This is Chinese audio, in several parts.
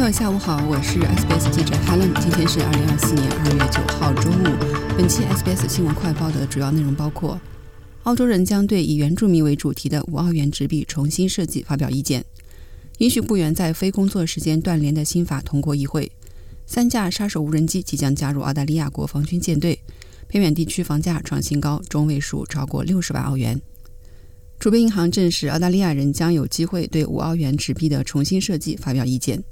朋友下午好，我是 SBS 记者 Helen。今天是二零二四年二月九号中午。本期 SBS 新闻快报的主要内容包括：澳洲人将对以原住民为主题的五澳元纸币重新设计发表意见；允许雇员在非工作时间断联的新法通过议会；三架杀手无人机即将加入澳大利亚国防军舰队；偏远地区房价创新高，中位数超过六十万澳元。储备银行证实，澳大利亚人将有机会对五澳元纸币的重新设计发表意见。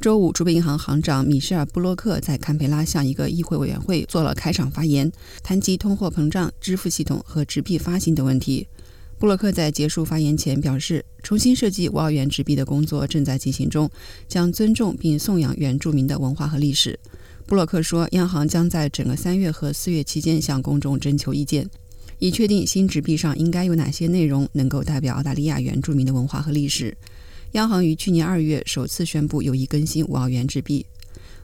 周五，储备银行行长米歇尔·布洛克在堪培拉向一个议会委员会做了开场发言，谈及通货膨胀、支付系统和纸币发行等问题。布洛克在结束发言前表示，重新设计五澳元纸币的工作正在进行中，将尊重并颂扬原住民的文化和历史。布洛克说，央行将在整个三月和四月期间向公众征求意见，以确定新纸币上应该有哪些内容能够代表澳大利亚原住民的文化和历史。央行于去年二月首次宣布有意更新五澳元纸币。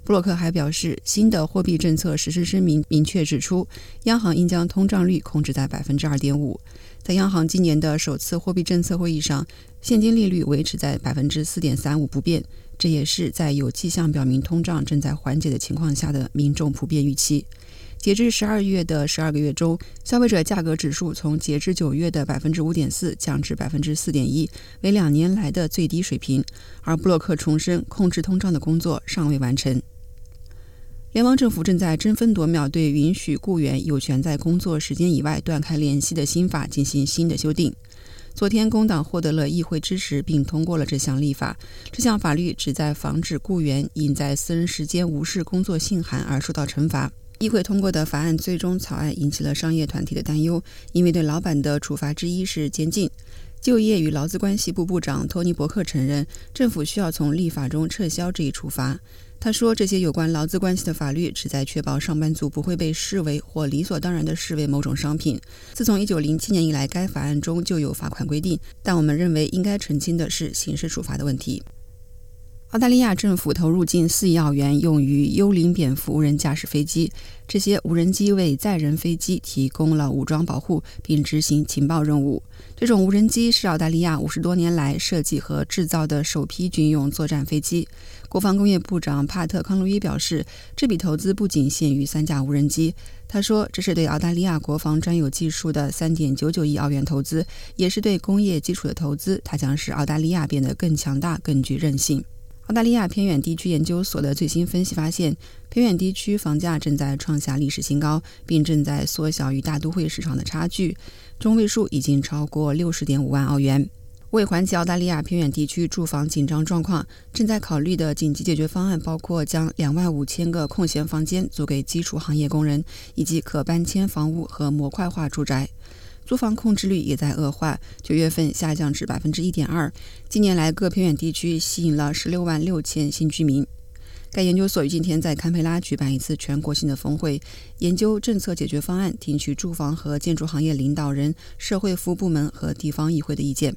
布洛克还表示，新的货币政策实施声明明确指出，央行应将通胀率控制在百分之二点五。在央行今年的首次货币政策会议上，现金利率维持在百分之四点三五不变，这也是在有迹象表明通胀正在缓解的情况下的民众普遍预期。截至十二月的十二个月中，消费者价格指数从截至九月的百分之五点四降至百分之四点一，为两年来的最低水平。而布洛克重申，控制通胀的工作尚未完成。联邦政府正在争分夺秒对允许雇员有权在工作时间以外断开联系的新法进行新的修订。昨天，工党获得了议会支持，并通过了这项立法。这项法律旨在防止雇员因在私人时间无视工作信函而受到惩罚。议会通过的法案最终草案引起了商业团体的担忧，因为对老板的处罚之一是监禁。就业与劳资关系部部长托尼·伯克承认，政府需要从立法中撤销这一处罚。他说，这些有关劳资关系的法律旨在确保上班族不会被视为或理所当然地视为某种商品。自从1907年以来，该法案中就有罚款规定，但我们认为应该澄清的是刑事处罚的问题。澳大利亚政府投入近四亿澳元用于幽灵蝙蝠无人驾驶飞机。这些无人机为载人飞机提供了武装保护，并执行情报任务。这种无人机是澳大利亚五十多年来设计和制造的首批军用作战飞机。国防工业部长帕特·康路伊表示，这笔投资不仅限于三架无人机。他说，这是对澳大利亚国防专有技术的三点九九亿澳元投资，也是对工业基础的投资。它将使澳大利亚变得更强大、更具韧性。澳大利亚偏远地区研究所的最新分析发现，偏远地区房价正在创下历史新高，并正在缩小与大都会市场的差距，中位数已经超过六十点五万澳元。为缓解澳大利亚偏远地区住房紧张状况，正在考虑的紧急解决方案包括将两万五千个空闲房间租给基础行业工人，以及可搬迁房屋和模块化住宅。租房控制率也在恶化，九月份下降至百分之一点二。近年来，各偏远地区吸引了十六万六千新居民。该研究所于今天在堪培拉举办一次全国性的峰会，研究政策解决方案，听取住房和建筑行业领导人、社会服务部门和地方议会的意见。